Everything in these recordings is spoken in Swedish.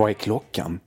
Vad är klockan?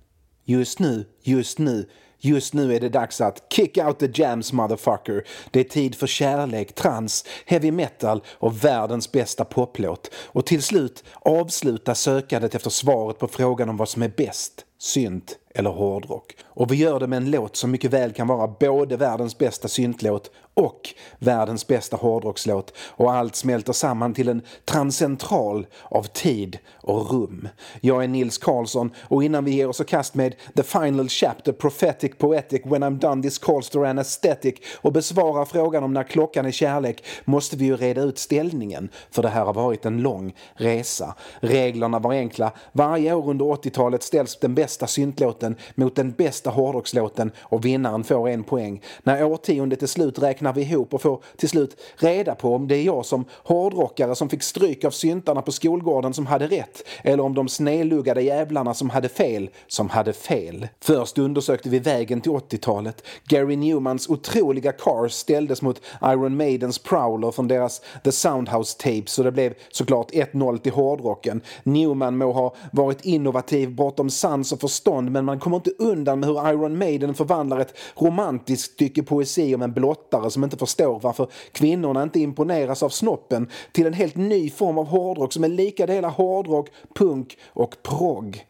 Just nu, just nu, just nu är det dags att kick out the jams motherfucker. Det är tid för kärlek, trans, heavy metal och världens bästa poplåt. Och till slut avsluta sökandet efter svaret på frågan om vad som är bäst, synt eller hårdrock. Och vi gör det med en låt som mycket väl kan vara både världens bästa syntlåt och världens bästa hårdrockslåt och allt smälter samman till en transcentral av tid och rum. Jag är Nils Karlsson och innan vi ger oss i kast med The Final Chapter Prophetic Poetic When I'm Done This Calls to Anesthetic och besvarar frågan om när klockan är kärlek måste vi ju reda ut ställningen för det här har varit en lång resa. Reglerna var enkla. Varje år under 80-talet ställs den bästa syntlåten mot den bästa hårdrockslåten och vinnaren får en poäng. När årtiondet är slut räknar vi ihop och får till slut reda på om det är jag som hårdrockare som fick stryk av syntarna på skolgården som hade rätt eller om de sneluggade jävlarna som hade fel som hade fel. Först undersökte vi vägen till 80-talet. Gary Newmans otroliga Cars ställdes mot Iron Maidens Prowler från deras The Soundhouse Tapes och det blev såklart 1-0 till hårdrocken. Newman må ha varit innovativ bortom sans och förstånd men man kommer inte undan med hur Iron Maiden förvandlar ett romantiskt stycke poesi om en blottare som inte förstår varför kvinnorna inte imponeras av snoppen till en helt ny form av hårdrock som är lika delar hårdrock, punk och progg.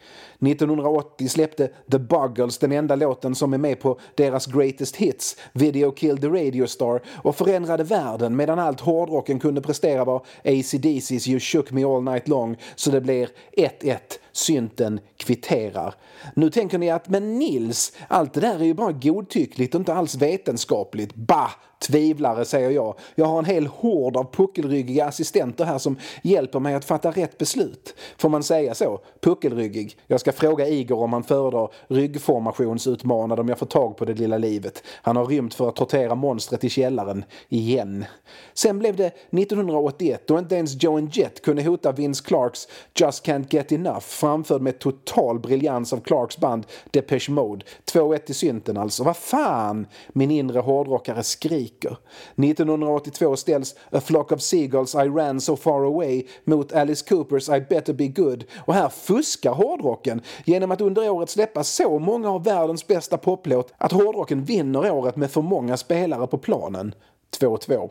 1980 släppte The Buggles den enda låten som är med på deras Greatest Hits, Video Killed the Radio Star, och förändrade världen medan allt hårdrocken kunde prestera var AC DCs You Shook Me All Night Long, så det blir 1-1 synten kvitterar. Nu tänker ni att men Nils, allt det där är ju bara godtyckligt och inte alls vetenskapligt. Bah! Tvivlare säger jag. Jag har en hel hord av puckelryggiga assistenter här som hjälper mig att fatta rätt beslut. Får man säga så? Puckelryggig. Jag ska fråga Igor om han föredrar ryggformationsutmanad om jag får tag på det lilla livet. Han har rymt för att tortera monstret i källaren. Igen. Sen blev det 1981 då inte ens Joe Jett kunde hota Vince Clarks Just Can't Get Enough framförd med total briljans av Clarks band Depeche Mode. 2-1 i synten alltså. Vad fan! Min inre hårdrockare skriker. 1982 ställs A Flock of Seagulls I Ran So Far Away mot Alice Coopers I Better Be Good och här fuskar hårdrocken genom att under året släppa så många av världens bästa poplåt att hårdrocken vinner året med för många spelare på planen. 2-2.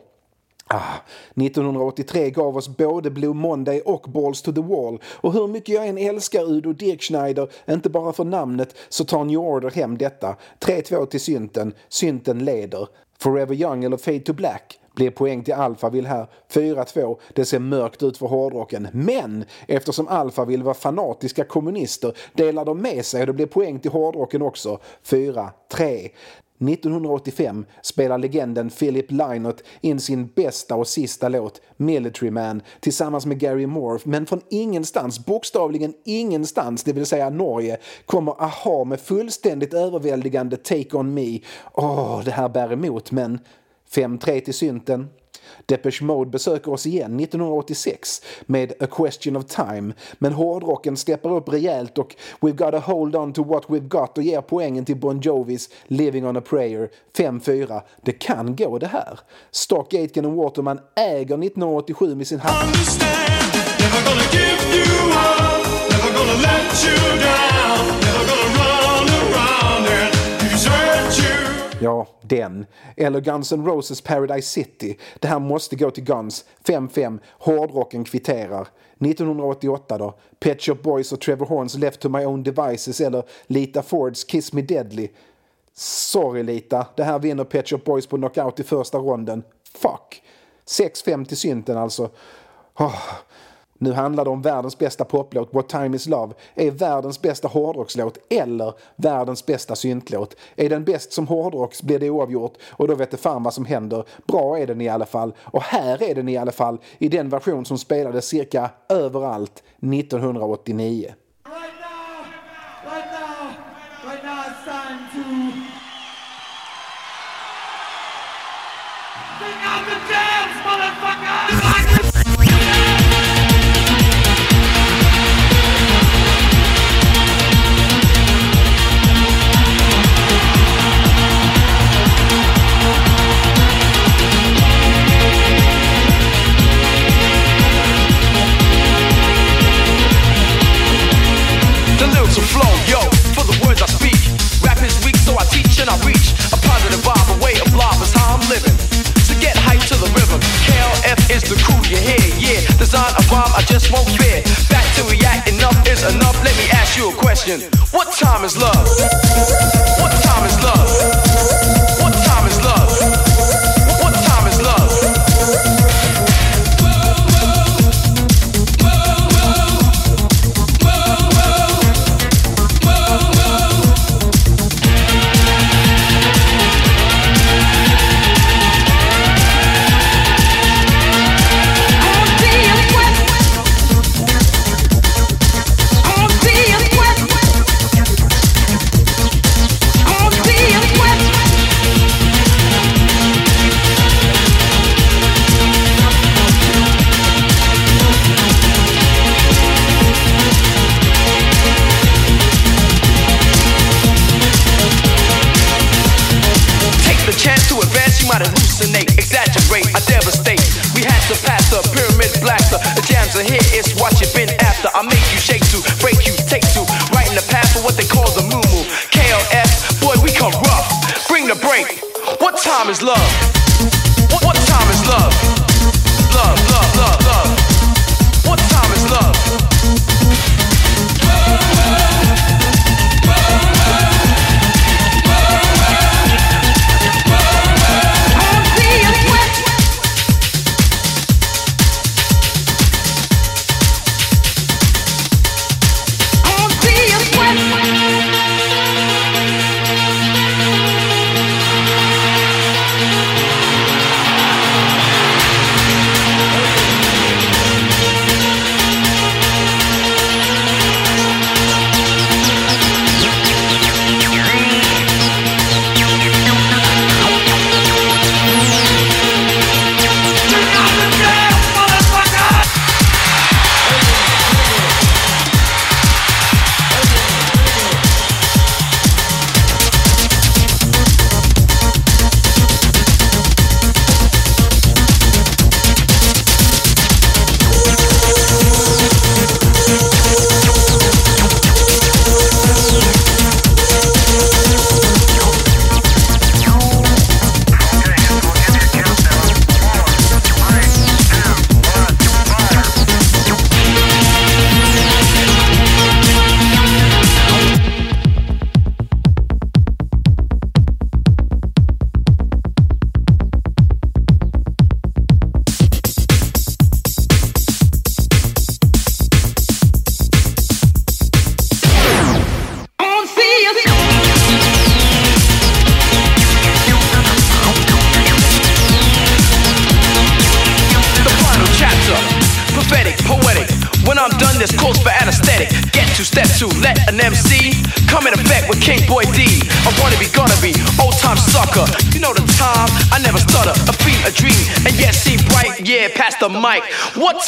Ah, 1983 gav oss både Blue Monday och Balls to the Wall och hur mycket jag än älskar Udo Dirkschneider, inte bara för namnet, så tar New Order hem detta. 3-2 till synten, synten leder. Forever Young eller Fade to Black blir poäng till Alphaville här. 4-2. Det ser mörkt ut för hårdrocken. Men eftersom Alphaville var fanatiska kommunister delar de med sig och det blir poäng till hårdrocken också. 4-3. 1985 spelar legenden Philip Lynott in sin bästa och sista låt, Military Man, tillsammans med Gary Moore. Men från ingenstans, bokstavligen ingenstans, det vill säga Norge, kommer AHA med fullständigt överväldigande Take On Me. Åh, det här bär emot, men 5-3 till synten. Depeche Mode besöker oss igen 1986 med A Question of Time. Men hårdrocken steppar upp rejält och We've got hold on to what we've got och ger poängen till Bon Jovis Living on a prayer 5-4. Det kan gå det här. Stock Aitken och Waterman äger 1987 med sin hand. Ja, den. Eller Guns N' Roses Paradise City. Det här måste gå till Guns. 5-5. Hårdrocken kvitterar. 1988 då? Pet Shop Boys och Trevor Horns Left to My Own Devices eller Lita Fords Kiss Me Deadly. Sorry Lita, det här vinner Pet Shop Boys på knockout i första ronden. Fuck. 6-5 till synten alltså. Oh. Nu handlar det om världens bästa poplåt, What Time Is Love, är världens bästa hårdrockslåt eller världens bästa syntlåt. Är den bäst som hårdrock blir det oavgjort och då vet det fan vad som händer. Bra är den i alla fall. Och här är den i alla fall i den version som spelades cirka överallt 1989. LF is the crew you hear, yeah. Design a rhyme, I just won't fear. Back to react, enough is enough. Let me ask you a question. What time is love? What time is love? What time is love? What time is love?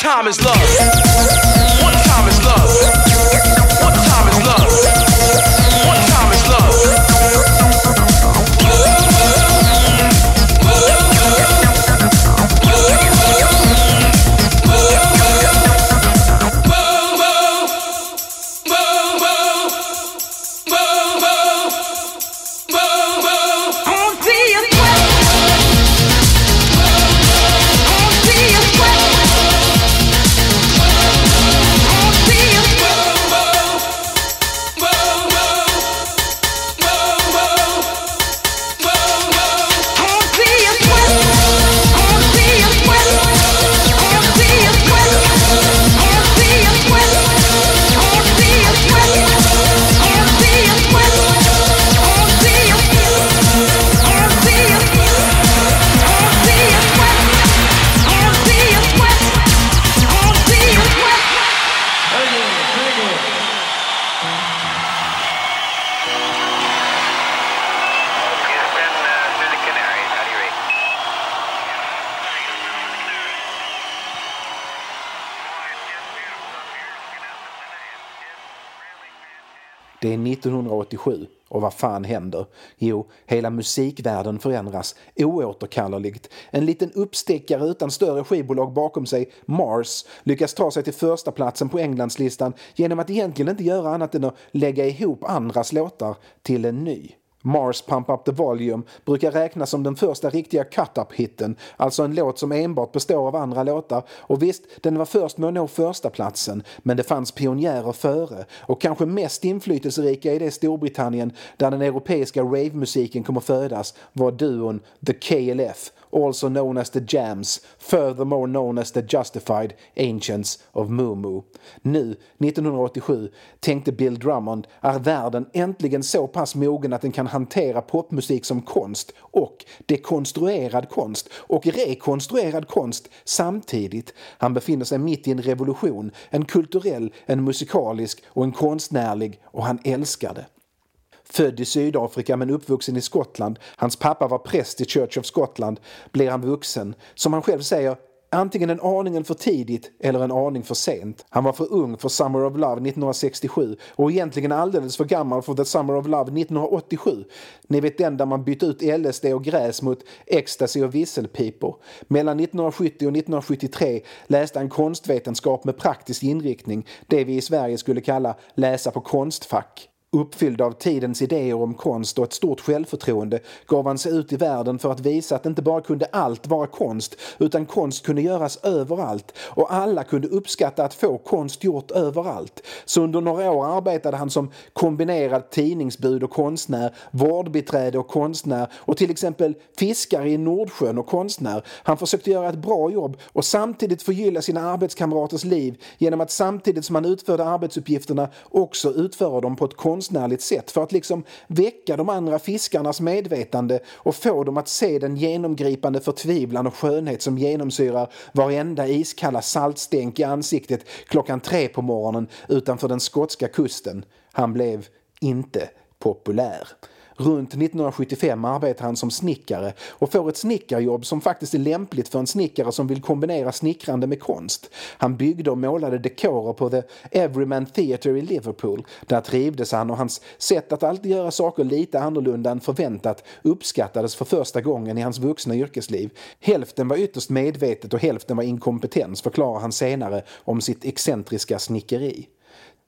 Time is love? 1987 och vad fan händer? Jo, hela musikvärlden förändras oåterkalleligt. En liten uppstickare utan större skivbolag bakom sig, Mars, lyckas ta sig till första platsen på Englandslistan genom att egentligen inte göra annat än att lägga ihop andras låtar till en ny. Mars Pump Up The Volume brukar räknas som den första riktiga cut-up-hitten, alltså en låt som enbart består av andra låtar. Och visst, den var först med att nå första platsen, men det fanns pionjärer före. Och kanske mest inflytelserika i det Storbritannien där den europeiska ravemusiken kommer födas var duon The KLF also known as the Jams, furthermore known as the Justified Ancients of Mumu. Nu, 1987, tänkte Bill Drummond, är världen äntligen så pass mogen att den kan hantera popmusik som konst och dekonstruerad konst och rekonstruerad konst samtidigt. Han befinner sig mitt i en revolution, en kulturell, en musikalisk och en konstnärlig och han älskar det. Född i Sydafrika men uppvuxen i Skottland, hans pappa var präst i Church of Scotland, blir han vuxen. Som han själv säger, antingen en aningen för tidigt eller en aning för sent. Han var för ung för Summer of Love 1967 och egentligen alldeles för gammal för The Summer of Love 1987. Ni vet den där man bytte ut LSD och gräs mot ecstasy och visselpipor. Mellan 1970 och 1973 läste han konstvetenskap med praktisk inriktning, det vi i Sverige skulle kalla läsa på konstfack. Uppfylld av tidens idéer om konst och ett stort självförtroende gav han sig ut i världen för att visa att inte bara kunde allt vara konst utan konst kunde göras överallt och alla kunde uppskatta att få konst gjort överallt. Så under några år arbetade han som kombinerad tidningsbud och konstnär, vårdbiträde och konstnär och till exempel fiskare i Nordsjön och konstnär. Han försökte göra ett bra jobb och samtidigt förgylla sina arbetskamraters liv genom att samtidigt som han utförde arbetsuppgifterna också utföra dem på ett konst konstnärligt sätt för att liksom väcka de andra fiskarnas medvetande och få dem att se den genomgripande förtvivlan och skönhet som genomsyrar varenda iskalla saltstänk i ansiktet klockan tre på morgonen utanför den skotska kusten. Han blev inte populär. Runt 1975 arbetar han som snickare och får ett snickarjobb som faktiskt är lämpligt för en snickare som vill kombinera snickrande med konst. Han byggde och målade dekorer på The Everyman Theatre i Liverpool. Där trivdes han och hans sätt att alltid göra saker lite annorlunda än förväntat uppskattades för första gången i hans vuxna yrkesliv. Hälften var ytterst medvetet och hälften var inkompetens förklarar han senare om sitt excentriska snickeri.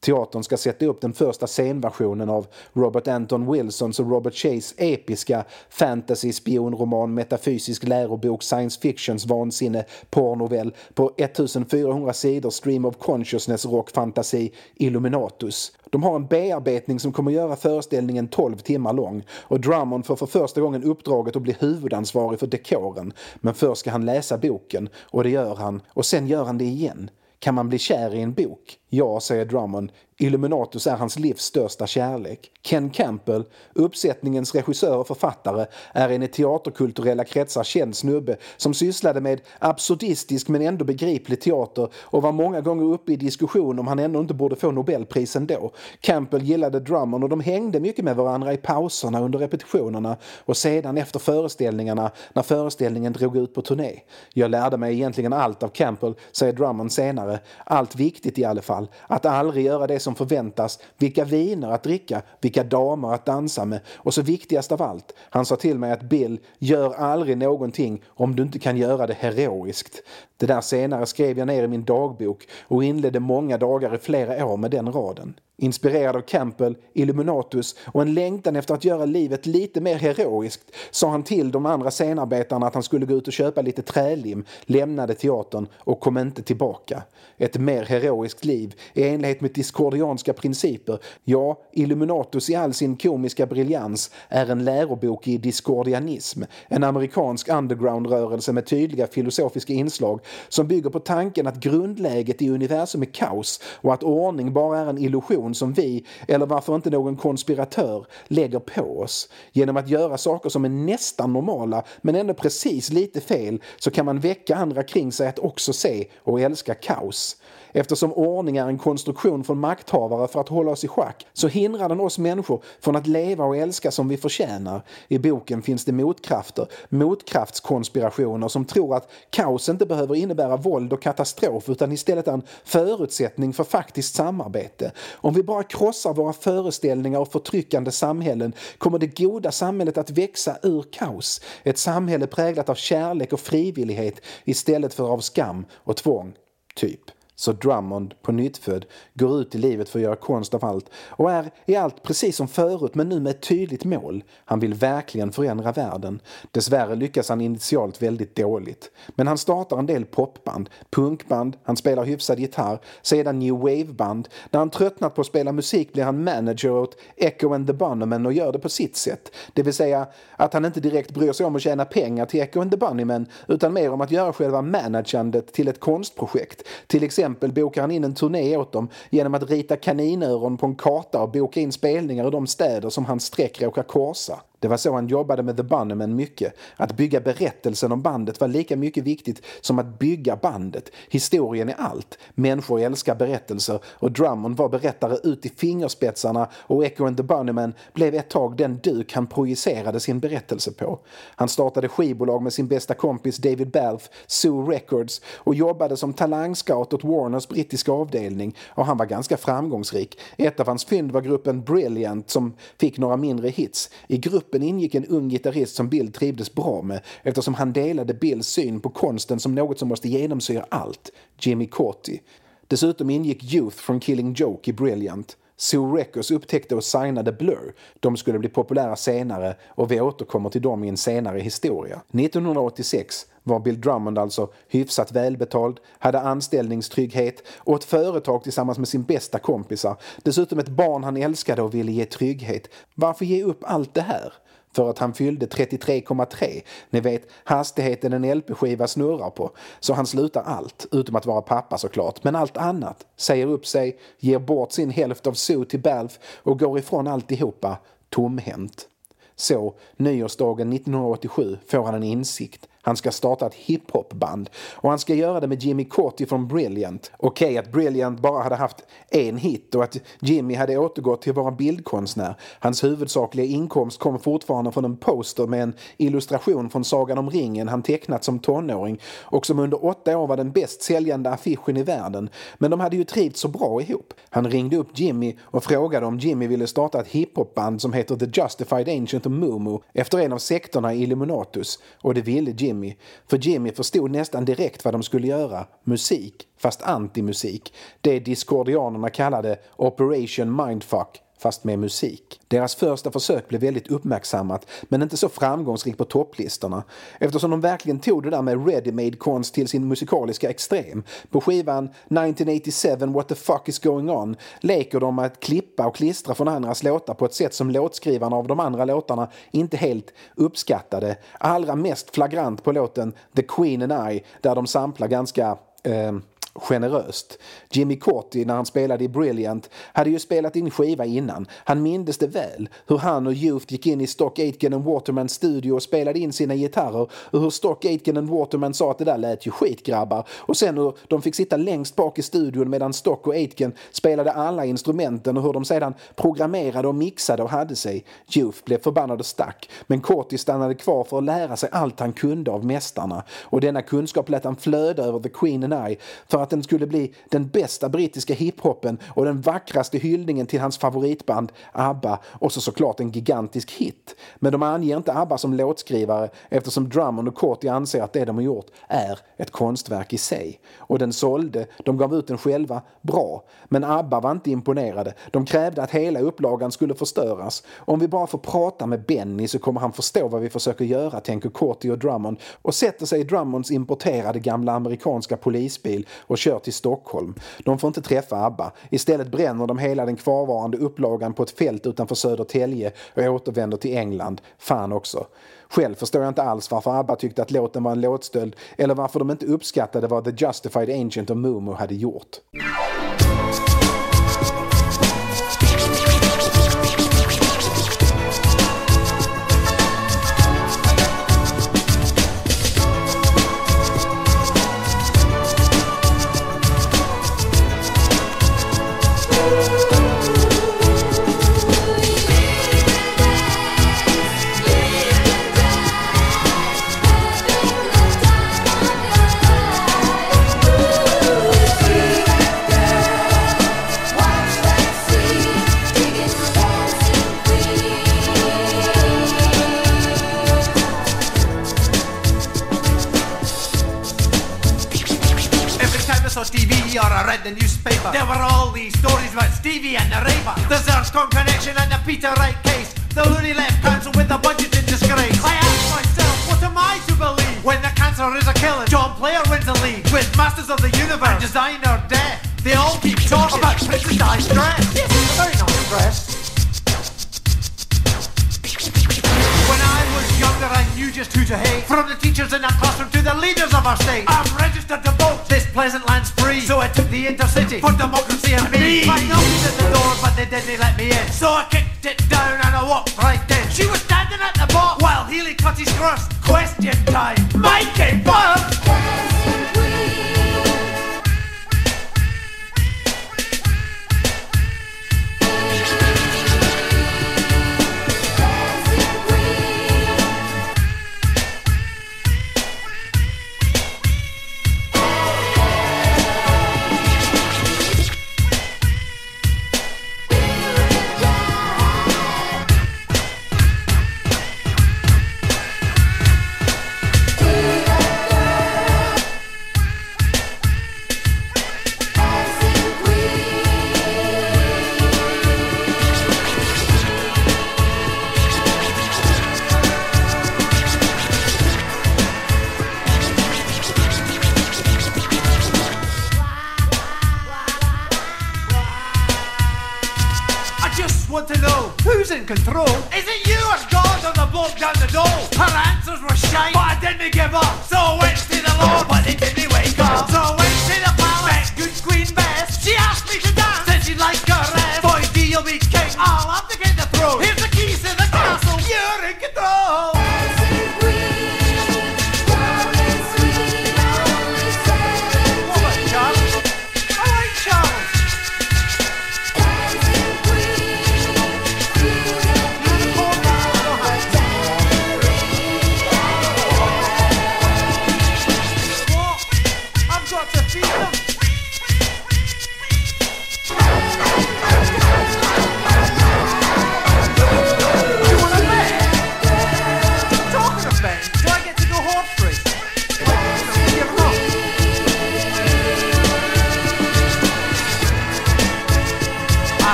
Teatern ska sätta upp den första scenversionen av Robert Anton Wilsons och Robert Shays episka fantasy, spionroman, metafysisk lärobok, science fictions vansinne, porrnovell på 1400 sidor stream of consciousness rockfantasi Illuminatus. De har en bearbetning som kommer göra föreställningen 12 timmar lång och Drummond får för första gången uppdraget att bli huvudansvarig för dekoren. Men först ska han läsa boken och det gör han och sen gör han det igen. Kan man bli kär i en bok? Ja, säger Drummond. Illuminatus är hans livs största kärlek. Ken Campbell, uppsättningens regissör och författare, är en i teaterkulturella kretsar känd snubbe som sysslade med absurdistisk men ändå begriplig teater och var många gånger uppe i diskussion om han ändå inte borde få Nobelpris ändå. Campbell gillade Drummond och de hängde mycket med varandra i pauserna under repetitionerna och sedan efter föreställningarna när föreställningen drog ut på turné. Jag lärde mig egentligen allt av Campbell, säger Drummond senare. Allt viktigt i alla fall fall. Att aldrig göra det som som förväntas, vilka viner att dricka, vilka damer att dansa med och så viktigast av allt, han sa till mig att Bill, gör aldrig någonting om du inte kan göra det heroiskt. Det där senare skrev jag ner i min dagbok och inledde många dagar i flera år med den raden. Inspirerad av Campbell, Illuminatus och en längtan efter att göra livet lite mer heroiskt sa han till de andra scenarbetarna att han skulle gå ut och köpa lite trälim, lämnade teatern och kom inte tillbaka. Ett mer heroiskt liv i enlighet med diskordianska principer. Ja, Illuminatus i all sin komiska briljans är en lärobok i diskordianism, en amerikansk undergroundrörelse med tydliga filosofiska inslag som bygger på tanken att grundläget i universum är kaos och att ordning bara är en illusion illusion som vi, eller varför inte någon konspiratör, lägger på oss. Genom att göra saker som är nästan normala men ändå precis lite fel så kan man väcka andra kring sig att också se och älska kaos. Eftersom ordning är en konstruktion från makthavare för att hålla oss i schack så hindrar den oss människor från att leva och älska som vi förtjänar. I boken finns det motkrafter, motkraftskonspirationer som tror att kaos inte behöver innebära våld och katastrof utan istället är en förutsättning för faktiskt samarbete. Om vi bara krossar våra föreställningar och förtryckande samhällen kommer det goda samhället att växa ur kaos. Ett samhälle präglat av kärlek och frivillighet istället för av skam och tvång. Typ så Drummond, på nyttfödd, går ut i livet för att göra konst av allt och är i allt precis som förut men nu med ett tydligt mål. Han vill verkligen förändra världen. Dessvärre lyckas han initialt väldigt dåligt. Men han startar en del popband, punkband, han spelar hyfsad gitarr, sedan new wave-band. När han tröttnat på att spela musik blir han manager åt Echo and the Bunnymen och gör det på sitt sätt. Det vill säga att han inte direkt bryr sig om att tjäna pengar till Echo and the Bunnymen utan mer om att göra själva managandet till ett konstprojekt. Till exempel bokar han in en turné åt dem genom att rita kaninöron på en karta och boka in spelningar i de städer som hans streck råkar korsa. Det var så han jobbade med The Bunnymen mycket. Att bygga berättelsen om bandet var lika mycket viktigt som att bygga bandet. Historien är allt. Människor älskar berättelser och Drummond var berättare ut i fingerspetsarna och Echo and the Bunnymen blev ett tag den duk han projicerade sin berättelse på. Han startade skivbolag med sin bästa kompis David Balfe, Zoo Records och jobbade som talangscout åt Warners brittiska avdelning och han var ganska framgångsrik. Ett av hans fynd var gruppen Brilliant som fick några mindre hits. I gruppen gruppen ingick en ung gitarrist som Bill trivdes bra med eftersom han delade Bills syn på konsten som något som måste genomsyra allt, Jimmy Corti. Dessutom ingick Youth från Killing Joke i Brilliant. Sue Records upptäckte och signade Blur. De skulle bli populära senare och vi återkommer till dem i en senare historia. 1986 var Bill Drummond alltså hyfsat välbetald, hade anställningstrygghet och ett företag tillsammans med sin bästa kompisar. Dessutom ett barn han älskade och ville ge trygghet. Varför ge upp allt det här? För att han fyllde 33,3. Ni vet hastigheten en LP-skiva snurrar på. Så han slutar allt, utom att vara pappa såklart. Men allt annat. Säger upp sig, ger bort sin hälft av Sue till Balf och går ifrån alltihopa tomhänt. Så, nyårsdagen 1987 får han en insikt. Han ska starta ett hiphopband och han ska göra det med Jimmy Corti från Brilliant. Okej okay, att Brilliant bara hade haft en hit och att Jimmy hade återgått till att vara bildkonstnär. Hans huvudsakliga inkomst kom fortfarande från en poster med en illustration från Sagan om ringen han tecknat som tonåring och som under åtta år var den bäst säljande affischen i världen. Men de hade ju trivts så bra ihop. Han ringde upp Jimmy och frågade om Jimmy ville starta ett hiphopband som heter The Justified Ancient och Mumu efter en av sektorna i Illuminatus och det ville Jimmy Jimmy. För Jimmy förstod nästan direkt vad de skulle göra. Musik, fast antimusik. Det discordianerna kallade Operation Mindfuck fast med musik. Deras första försök blev väldigt uppmärksammat men inte så framgångsrikt på topplistorna eftersom de verkligen tog det där med ready-made konst till sin musikaliska extrem. På skivan 1987 What the fuck is going on leker de med att klippa och klistra från andras låtar på ett sätt som låtskrivarna av de andra låtarna inte helt uppskattade. Allra mest flagrant på låten The Queen and I där de samplar ganska eh, generöst. Jimmy Corti, när han spelade i Brilliant, hade ju spelat in skiva innan. Han mindes det väl, hur han och Youth gick in i Stock Aitken and Watermans studio och spelade in sina gitarrer och hur Stock Aitken and Waterman sa att det där lät ju skit grabbar och sen hur de fick sitta längst bak i studion medan Stock och Aitken spelade alla instrumenten och hur de sedan programmerade och mixade och hade sig. Youth blev förbannad och stack, men Corti stannade kvar för att lära sig allt han kunde av mästarna och denna kunskap lät han flöda över The Queen and I för att den skulle bli den bästa brittiska hiphopen och den vackraste hyllningen till hans favoritband ABBA och så såklart en gigantisk hit. Men de anger inte ABBA som låtskrivare eftersom Drummond och Corti anser att det de har gjort är ett konstverk i sig. Och den sålde, de gav ut den själva, bra. Men ABBA var inte imponerade. De krävde att hela upplagan skulle förstöras. Om vi bara får prata med Benny så kommer han förstå vad vi försöker göra, tänker Corti och Drummond och sätter sig i Drummonds importerade gamla amerikanska polisbil och kör till Stockholm. De får inte träffa ABBA. Istället bränner de hela den kvarvarande upplagan på ett fält utanför Södertälje och återvänder till England. Fan också. Själv förstår jag inte alls varför ABBA tyckte att låten var en låtstöld eller varför de inte uppskattade vad The Justified Ancient of Mumu hade gjort. The Looney left council with the budget in disgrace. I asked myself, what am I to believe? When the cancer is a killer, John Player wins the league with Masters of the Universe Designer Death. They all keep talking about Princess Di's dress. Yes, a very nice dress. Knew just who to hate. From the teachers in our classroom to the leaders of our state. I'm registered to vote. This pleasant land's free. So I took the intercity for democracy and me. I knocked at the door, but they didn't let me in. So I kicked it down and I walked right in. She was standing at the bar while Healy cut his crust. Question time. Mikey Buff!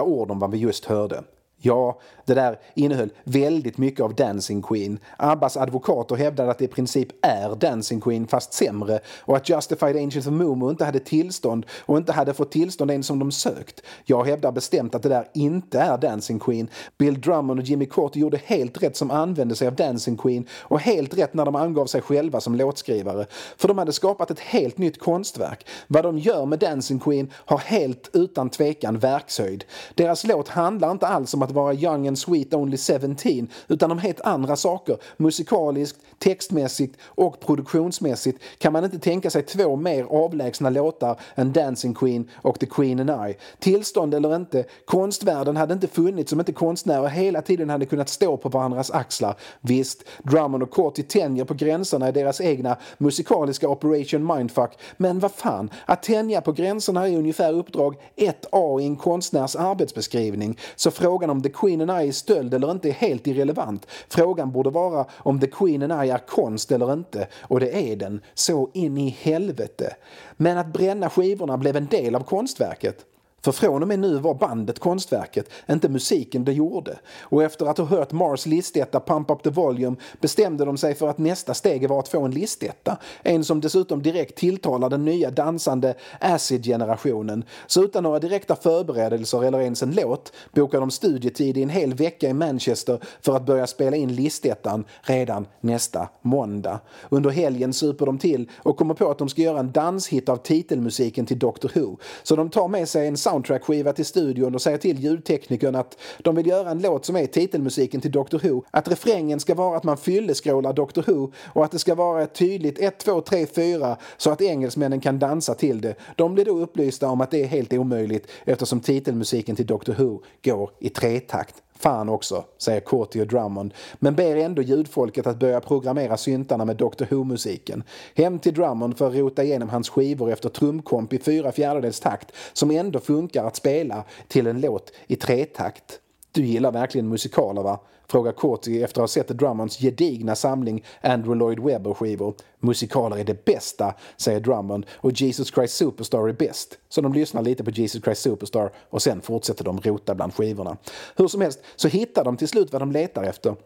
Några ord om vad vi just hörde. Ja, det där innehöll väldigt mycket av Dancing Queen. Abbas advokater hävdade att det i princip är Dancing Queen fast sämre och att Justified Angels of Momo inte hade tillstånd och inte hade fått tillstånd ens som de sökt. Jag hävdar bestämt att det där inte är Dancing Queen. Bill Drummond och Jimmy Carter gjorde helt rätt som använde sig av Dancing Queen och helt rätt när de angav sig själva som låtskrivare. För de hade skapat ett helt nytt konstverk. Vad de gör med Dancing Queen har helt utan tvekan verkshöjd. Deras låt handlar inte alls om att att vara young and sweet only 17 utan om helt andra saker. Musikaliskt, textmässigt och produktionsmässigt kan man inte tänka sig två mer avlägsna låtar än Dancing Queen och The Queen and I. Tillstånd eller inte, konstvärlden hade inte funnits om inte konstnärer hela tiden hade kunnat stå på varandras axlar. Visst, Drummond och Corty tänjer på gränserna i deras egna musikaliska Operation Mindfuck, men vad fan, att tänja på gränserna är ungefär uppdrag 1A i en konstnärs arbetsbeskrivning, så frågan om The Queen and I är stöld eller inte är helt irrelevant. Frågan borde vara om The Queen and I är konst eller inte, och det är den, så in i helvete. Men att bränna skivorna blev en del av konstverket. För från och med nu var bandet konstverket, inte musiken det gjorde. Och efter att ha hört Mars listetta Pump Up The Volume bestämde de sig för att nästa steg var att få en listetta. En som dessutom direkt tilltalar den nya dansande acid-generationen. Så utan några direkta förberedelser eller ens en låt bokade de studietid i en hel vecka i Manchester för att börja spela in listettan redan nästa måndag. Under helgen super de till och kommer på att de ska göra en danshit av titelmusiken till Doctor Who. Så de tar med sig en soundtrackskiva till studion och säger till ljudteknikern att de vill göra en låt som är titelmusiken till Doctor Who. Att refrängen ska vara att man fylleskrålar Doctor Who och att det ska vara ett tydligt 1, 2, 3, 4 så att engelsmännen kan dansa till det. De blir då upplysta om att det är helt omöjligt eftersom titelmusiken till Doctor Who går i tretakt. Fan också, säger Corty och Drummond, men ber ändå ljudfolket att börja programmera syntarna med Dr Who-musiken. Hem till Drummond för att rota igenom hans skivor efter trumkomp i fyra fjärdedels takt som ändå funkar att spela till en låt i tretakt. Du gillar verkligen musikaler va? Frågar Courtney efter att ha sett Drummonds gedigna samling Andrew Lloyd Webber-skivor. Musikaler är det bästa, säger Drummond, och Jesus Christ Superstar är bäst. Så de lyssnar lite på Jesus Christ Superstar och sen fortsätter de rota bland skivorna. Hur som helst så hittar de till slut vad de letar efter.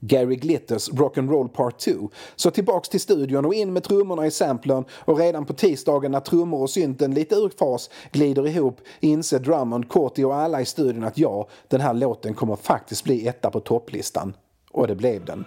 Gary Glitters Rock'n'Roll Part 2. Så tillbaks till studion och in med trummorna i samplern och redan på tisdagen när trummor och synten lite ur fas glider ihop inser Drummond, Corty och alla i studion att ja, den här låten kommer faktiskt bli etta på topplistan. Och det blev den.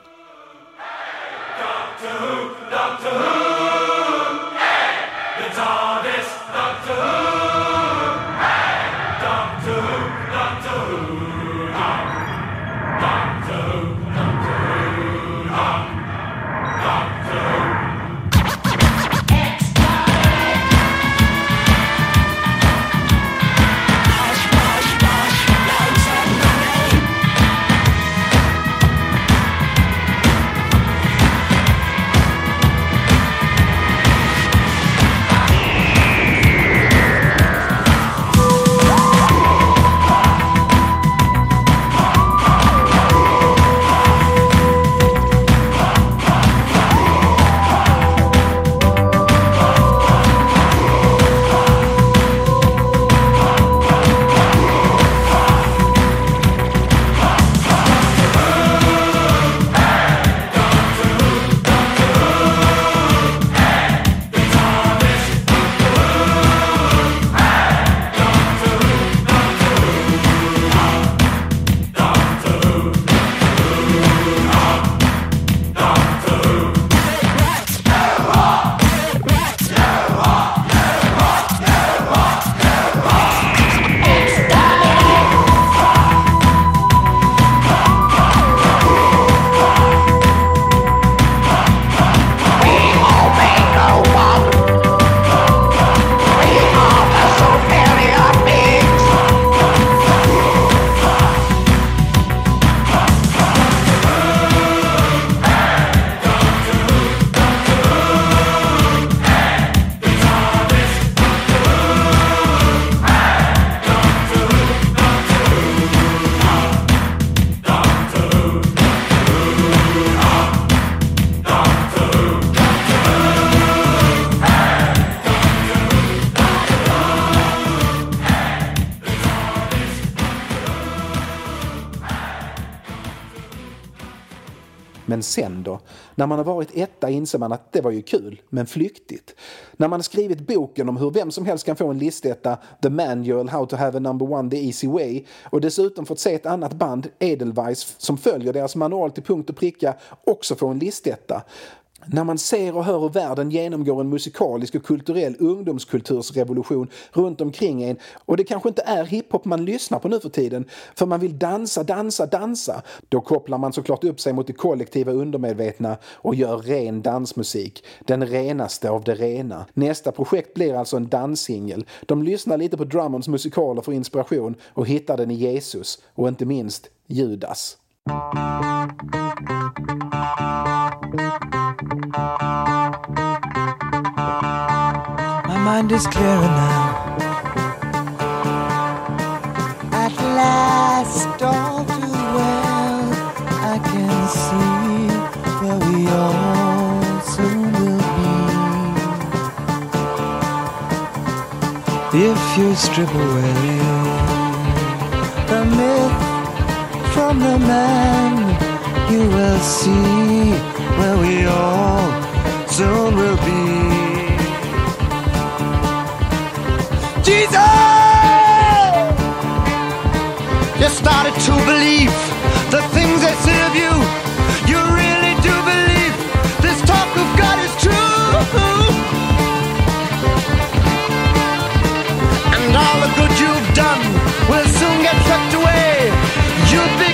Men sen då? När man har varit etta inser man att det var ju kul, men flyktigt. När man har skrivit boken om hur vem som helst kan få en listetta, The Manual How to have a number one the easy way, och dessutom fått se ett annat band, Edelweiss, som följer deras manual till punkt och pricka, också få en listetta. När man ser och hör hur världen genomgår en musikalisk och kulturell ungdomskultursrevolution runt omkring en och det kanske inte är hiphop man lyssnar på nu för tiden för man vill dansa, dansa, dansa. Då kopplar man såklart upp sig mot det kollektiva undermedvetna och gör ren dansmusik. Den renaste av det rena. Nästa projekt blir alltså en danssingel. De lyssnar lite på Drummonds musikaler för inspiration och hittar den i Jesus och inte minst Judas. Mind is clearer now. At last, all too well, I can see where we all soon will be. If you strip away the myth from the man, you will see where we all soon will be. Jesus! You started to believe the things they say of you. You really do believe this talk of God is true. And all the good you've done will soon get swept away. You've begun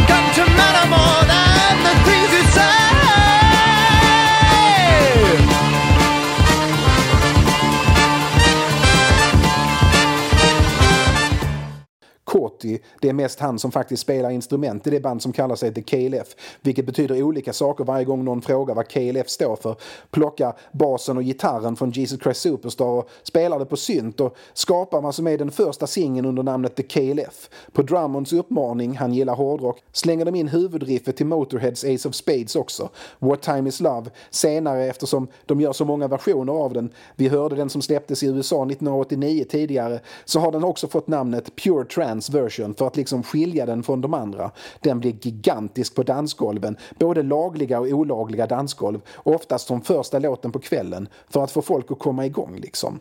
Koti, det är mest han som faktiskt spelar instrument i det band som kallar sig The KLF, vilket betyder olika saker varje gång någon frågar vad KLF står för. Plocka basen och gitarren från Jesus Christ Superstar och spelar det på synt och skapar vad som är den första singeln under namnet The KLF. På Drummonds uppmaning, han gillar hårdrock, slänger de in huvudriffet till Motorheads Ace of Spades också. What Time Is Love, senare eftersom de gör så många versioner av den, vi hörde den som släpptes i USA 1989 tidigare, så har den också fått namnet Pure Trance Version för att liksom skilja den från de andra. Den blir gigantisk på dansgolven, både lagliga och olagliga dansgolv, oftast som första låten på kvällen, för att få folk att komma igång liksom.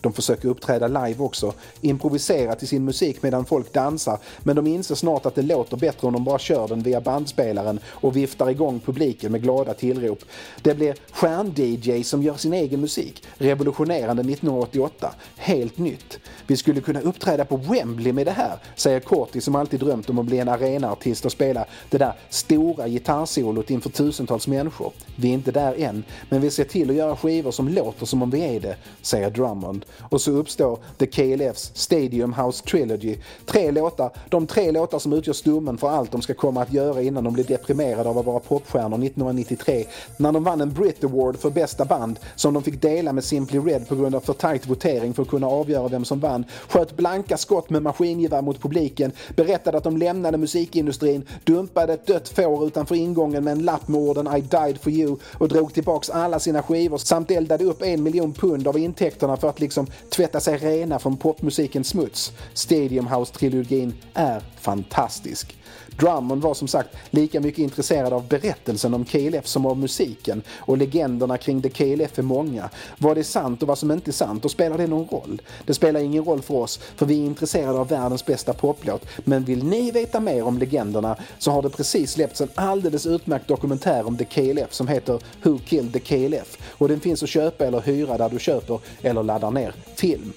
De försöker uppträda live också, improvisera till sin musik medan folk dansar men de inser snart att det låter bättre om de bara kör den via bandspelaren och viftar igång publiken med glada tillrop. Det blir stjärn-DJ som gör sin egen musik, revolutionerande 1988, helt nytt. Vi skulle kunna uppträda på Wembley med det här, säger Corti som alltid drömt om att bli en arenaartist och spela det där stora gitarrsolot inför tusentals människor. Vi är inte där än, men vi ser till att göra skivor som låter som om vi är det, säger Drummond. Och så uppstår The KLFs Stadium House Trilogy. Tre låtar, de tre låtar som utgör stommen för allt de ska komma att göra innan de blir deprimerade av att vara popstjärnor 1993 när de vann en Brit Award för bästa band som de fick dela med Simply Red på grund av för tajt votering för att kunna avgöra vem som vann. Sköt blanka skott med maskingevär mot publiken, berättade att de lämnade musikindustrin, dumpade ett dött får utanför ingången med en lapp med orden I died for you och drog tillbaks alla sina skivor samt eldade upp en miljon pund av intäkterna för att liksom tvätta sig rena från popmusikens smuts. Stadium House-trilogin är fantastisk. Drummond var som sagt lika mycket intresserad av berättelsen om KLF som av musiken och legenderna kring The KLF är många. Vad är sant och vad som inte är sant och spelar det någon roll? Det spelar ingen roll för oss för vi är intresserade av världens bästa poplåt. Men vill ni veta mer om legenderna så har det precis släppts en alldeles utmärkt dokumentär om The KLF som heter Who Killed The KLF och den finns att köpa eller hyra där du köper eller laddar ner film.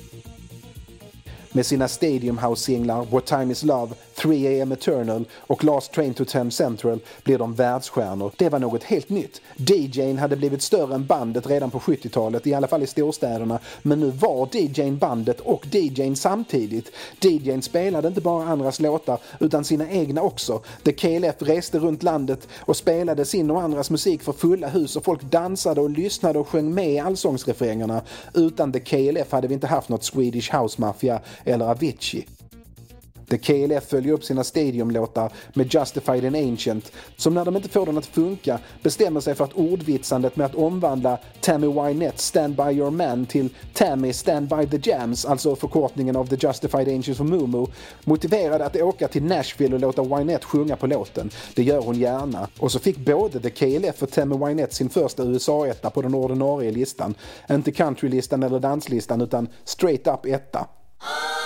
Med sina Stadium House-singlar What Time Is Love, 3am Eternal och Last Train to Ten Central blir de världsstjärnor. Det var något helt nytt. DJn hade blivit större än bandet redan på 70-talet, i alla fall i storstäderna. Men nu var DJn bandet och DJn samtidigt. DJn spelade inte bara andras låtar utan sina egna också. The KLF reste runt landet och spelade sin och andras musik för fulla hus och folk dansade och lyssnade och sjöng med i allsångsrefrängerna. Utan The KLF hade vi inte haft något Swedish House Mafia eller Avicii. The KLF följer upp sina stadiumlåtar med Justified and Ancient som när de inte får den att funka bestämmer sig för att ordvitsandet med att omvandla Tammy Wynette Stand By Your Man till Tammy Stand By The Jams, alltså förkortningen av The Justified Ancients of Mumu, motiverade att åka till Nashville och låta Wynette sjunga på låten. Det gör hon gärna. Och så fick både The KLF och Tammy Wynette sin första USA-etta på den ordinarie listan. Inte countrylistan eller danslistan utan straight up etta. Oh!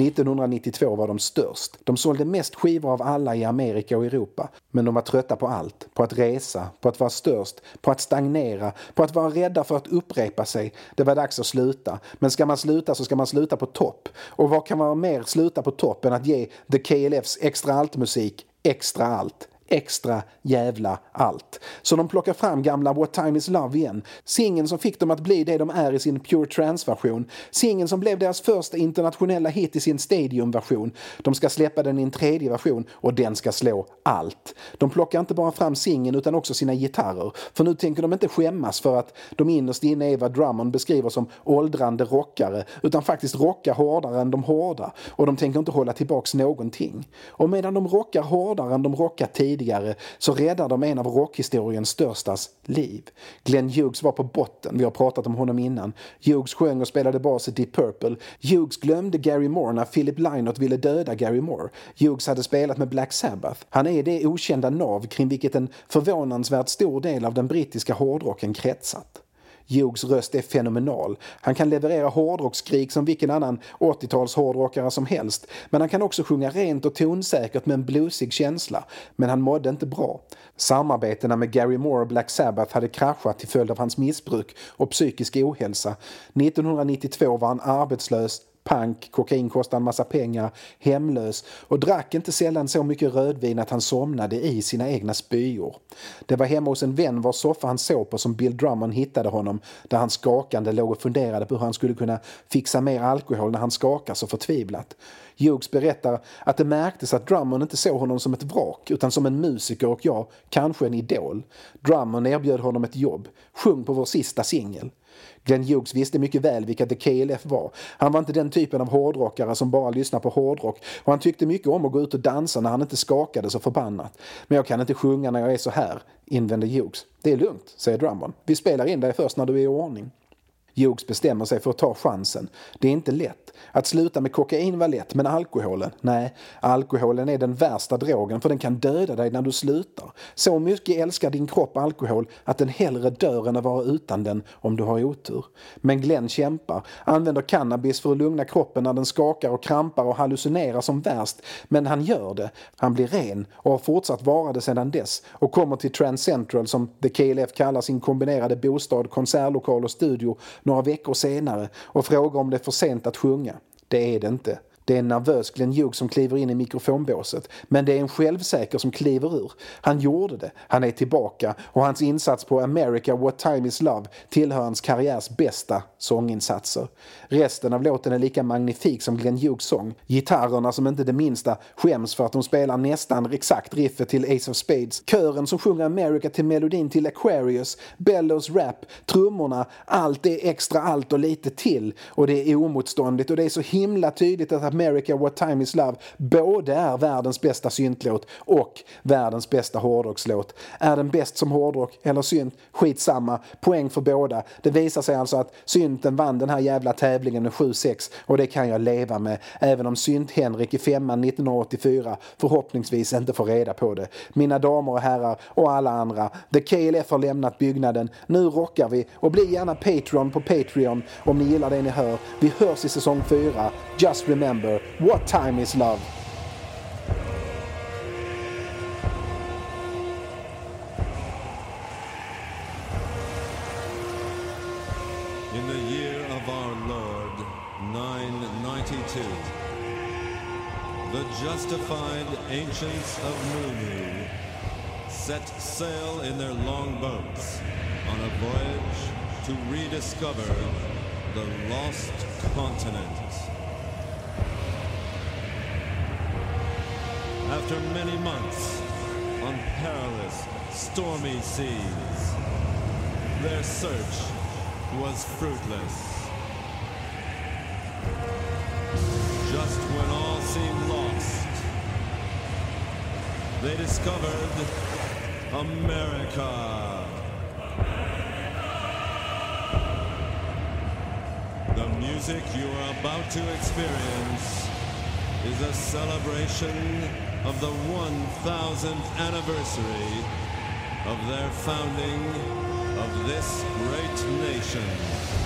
1992 var de störst. De sålde mest skivor av alla i Amerika och Europa. Men de var trötta på allt. På att resa, på att vara störst, på att stagnera, på att vara rädda för att upprepa sig. Det var dags att sluta. Men ska man sluta så ska man sluta på topp. Och vad kan vara mer sluta på topp än att ge The KLFs extra allt-musik extra allt? Extra jävla allt. Så de plockar fram gamla What Time Is Love igen. Singeln som fick dem att bli det de är i sin Pure Trance-version. Singeln som blev deras första internationella hit i sin Stadium-version. De ska släppa den i en tredje version och den ska slå allt. De plockar inte bara fram singeln utan också sina gitarrer. För nu tänker de inte skämmas för att de innerst inne är vad Drummond beskriver som åldrande rockare utan faktiskt rocka hårdare än de hårda. Och de tänker inte hålla tillbaks någonting. Och medan de rockar hårdare än de rockat tidigare så räddar de en av rockhistoriens störstas liv. Glenn Hughes var på botten, vi har pratat om honom innan. Hughes sjöng och spelade bas i Deep Purple. Hughes glömde Gary Moore när Philip Lynott ville döda Gary Moore. Hughes hade spelat med Black Sabbath. Han är det okända nav kring vilket en förvånansvärt stor del av den brittiska hårdrocken kretsat. Hughes röst är fenomenal. Han kan leverera hårdrocksskrik som vilken annan 80-tals hårdrockare som helst. Men han kan också sjunga rent och tonsäkert med en bluesig känsla. Men han mådde inte bra. Samarbetena med Gary Moore och Black Sabbath hade kraschat till följd av hans missbruk och psykisk ohälsa. 1992 var han arbetslös, pank, kokain kostade en massa pengar, hemlös och drack inte sällan så mycket rödvin att han somnade i sina egna spyor. Det var hemma hos en vän vars soffa han sov på som Bill Drummond hittade honom där han skakande låg och funderade på hur han skulle kunna fixa mer alkohol när han skakar så förtvivlat. Hughes berättar att det märktes att Drummond inte såg honom som ett vrak utan som en musiker och ja, kanske en idol. Drummond erbjöd honom ett jobb. Sjung på vår sista singel. Glenn Hughes visste mycket väl vilka The KLF var. Han var inte den typen av hårdrockare som bara lyssnar på hårdrock och han tyckte mycket om att gå ut och dansa när han inte skakade så förbannat. Men jag kan inte sjunga när jag är så här, invände Hughes. Det är lugnt, säger Drummond. Vi spelar in dig först när du är i ordning. Hughes bestämmer sig för att ta chansen. Det är inte lätt. Att sluta med kokain var lätt, men alkoholen? Nej, alkoholen är den värsta drogen för den kan döda dig när du slutar. Så mycket älskar din kropp alkohol att den hellre dör än att vara utan den om du har otur. Men Glenn kämpar, använder cannabis för att lugna kroppen när den skakar och krampar och hallucinerar som värst. Men han gör det. Han blir ren och har fortsatt vara det sedan dess och kommer till Trans Central som The KLF kallar sin kombinerade bostad, konsertlokal och studio några veckor senare och frågar om det är för sent att sjunga. Det är det inte. Det är en nervös Glenn Hughes som kliver in i mikrofonbåset. Men det är en självsäker som kliver ur. Han gjorde det. Han är tillbaka och hans insats på America What Time Is Love tillhör hans karriärs bästa sånginsatser. Resten av låten är lika magnifik som Glenn Hughes sång. Gitarrerna som inte det minsta skäms för att de spelar nästan exakt riffet till Ace of Spades. Kören som sjunger America till melodin till Aquarius. Bellows rap. Trummorna. Allt är extra allt och lite till. Och det är omotståndligt och det är så himla tydligt att America What Time Is Love både är världens bästa syntlåt och världens bästa hårdrockslåt. Är den bäst som hårdrock eller synt? Skitsamma. Poäng för båda. Det visar sig alltså att synten vann den här jävla tävlingen med 7-6 och det kan jag leva med. Även om synt-Henrik i femman 1984 förhoppningsvis inte får reda på det. Mina damer och herrar och alla andra. The KLF har lämnat byggnaden. Nu rockar vi och bli gärna Patreon på Patreon om ni gillar det ni hör. Vi hörs i säsong 4. Just remember, what time is love? In the year of our Lord, 992, the justified ancients of Munu set sail in their longboats on a voyage to rediscover the lost continent. After many months on perilous, stormy seas, their search was fruitless. Just when all seemed lost, they discovered America. The music you are about to experience is a celebration of the 1000th anniversary of their founding of this great nation.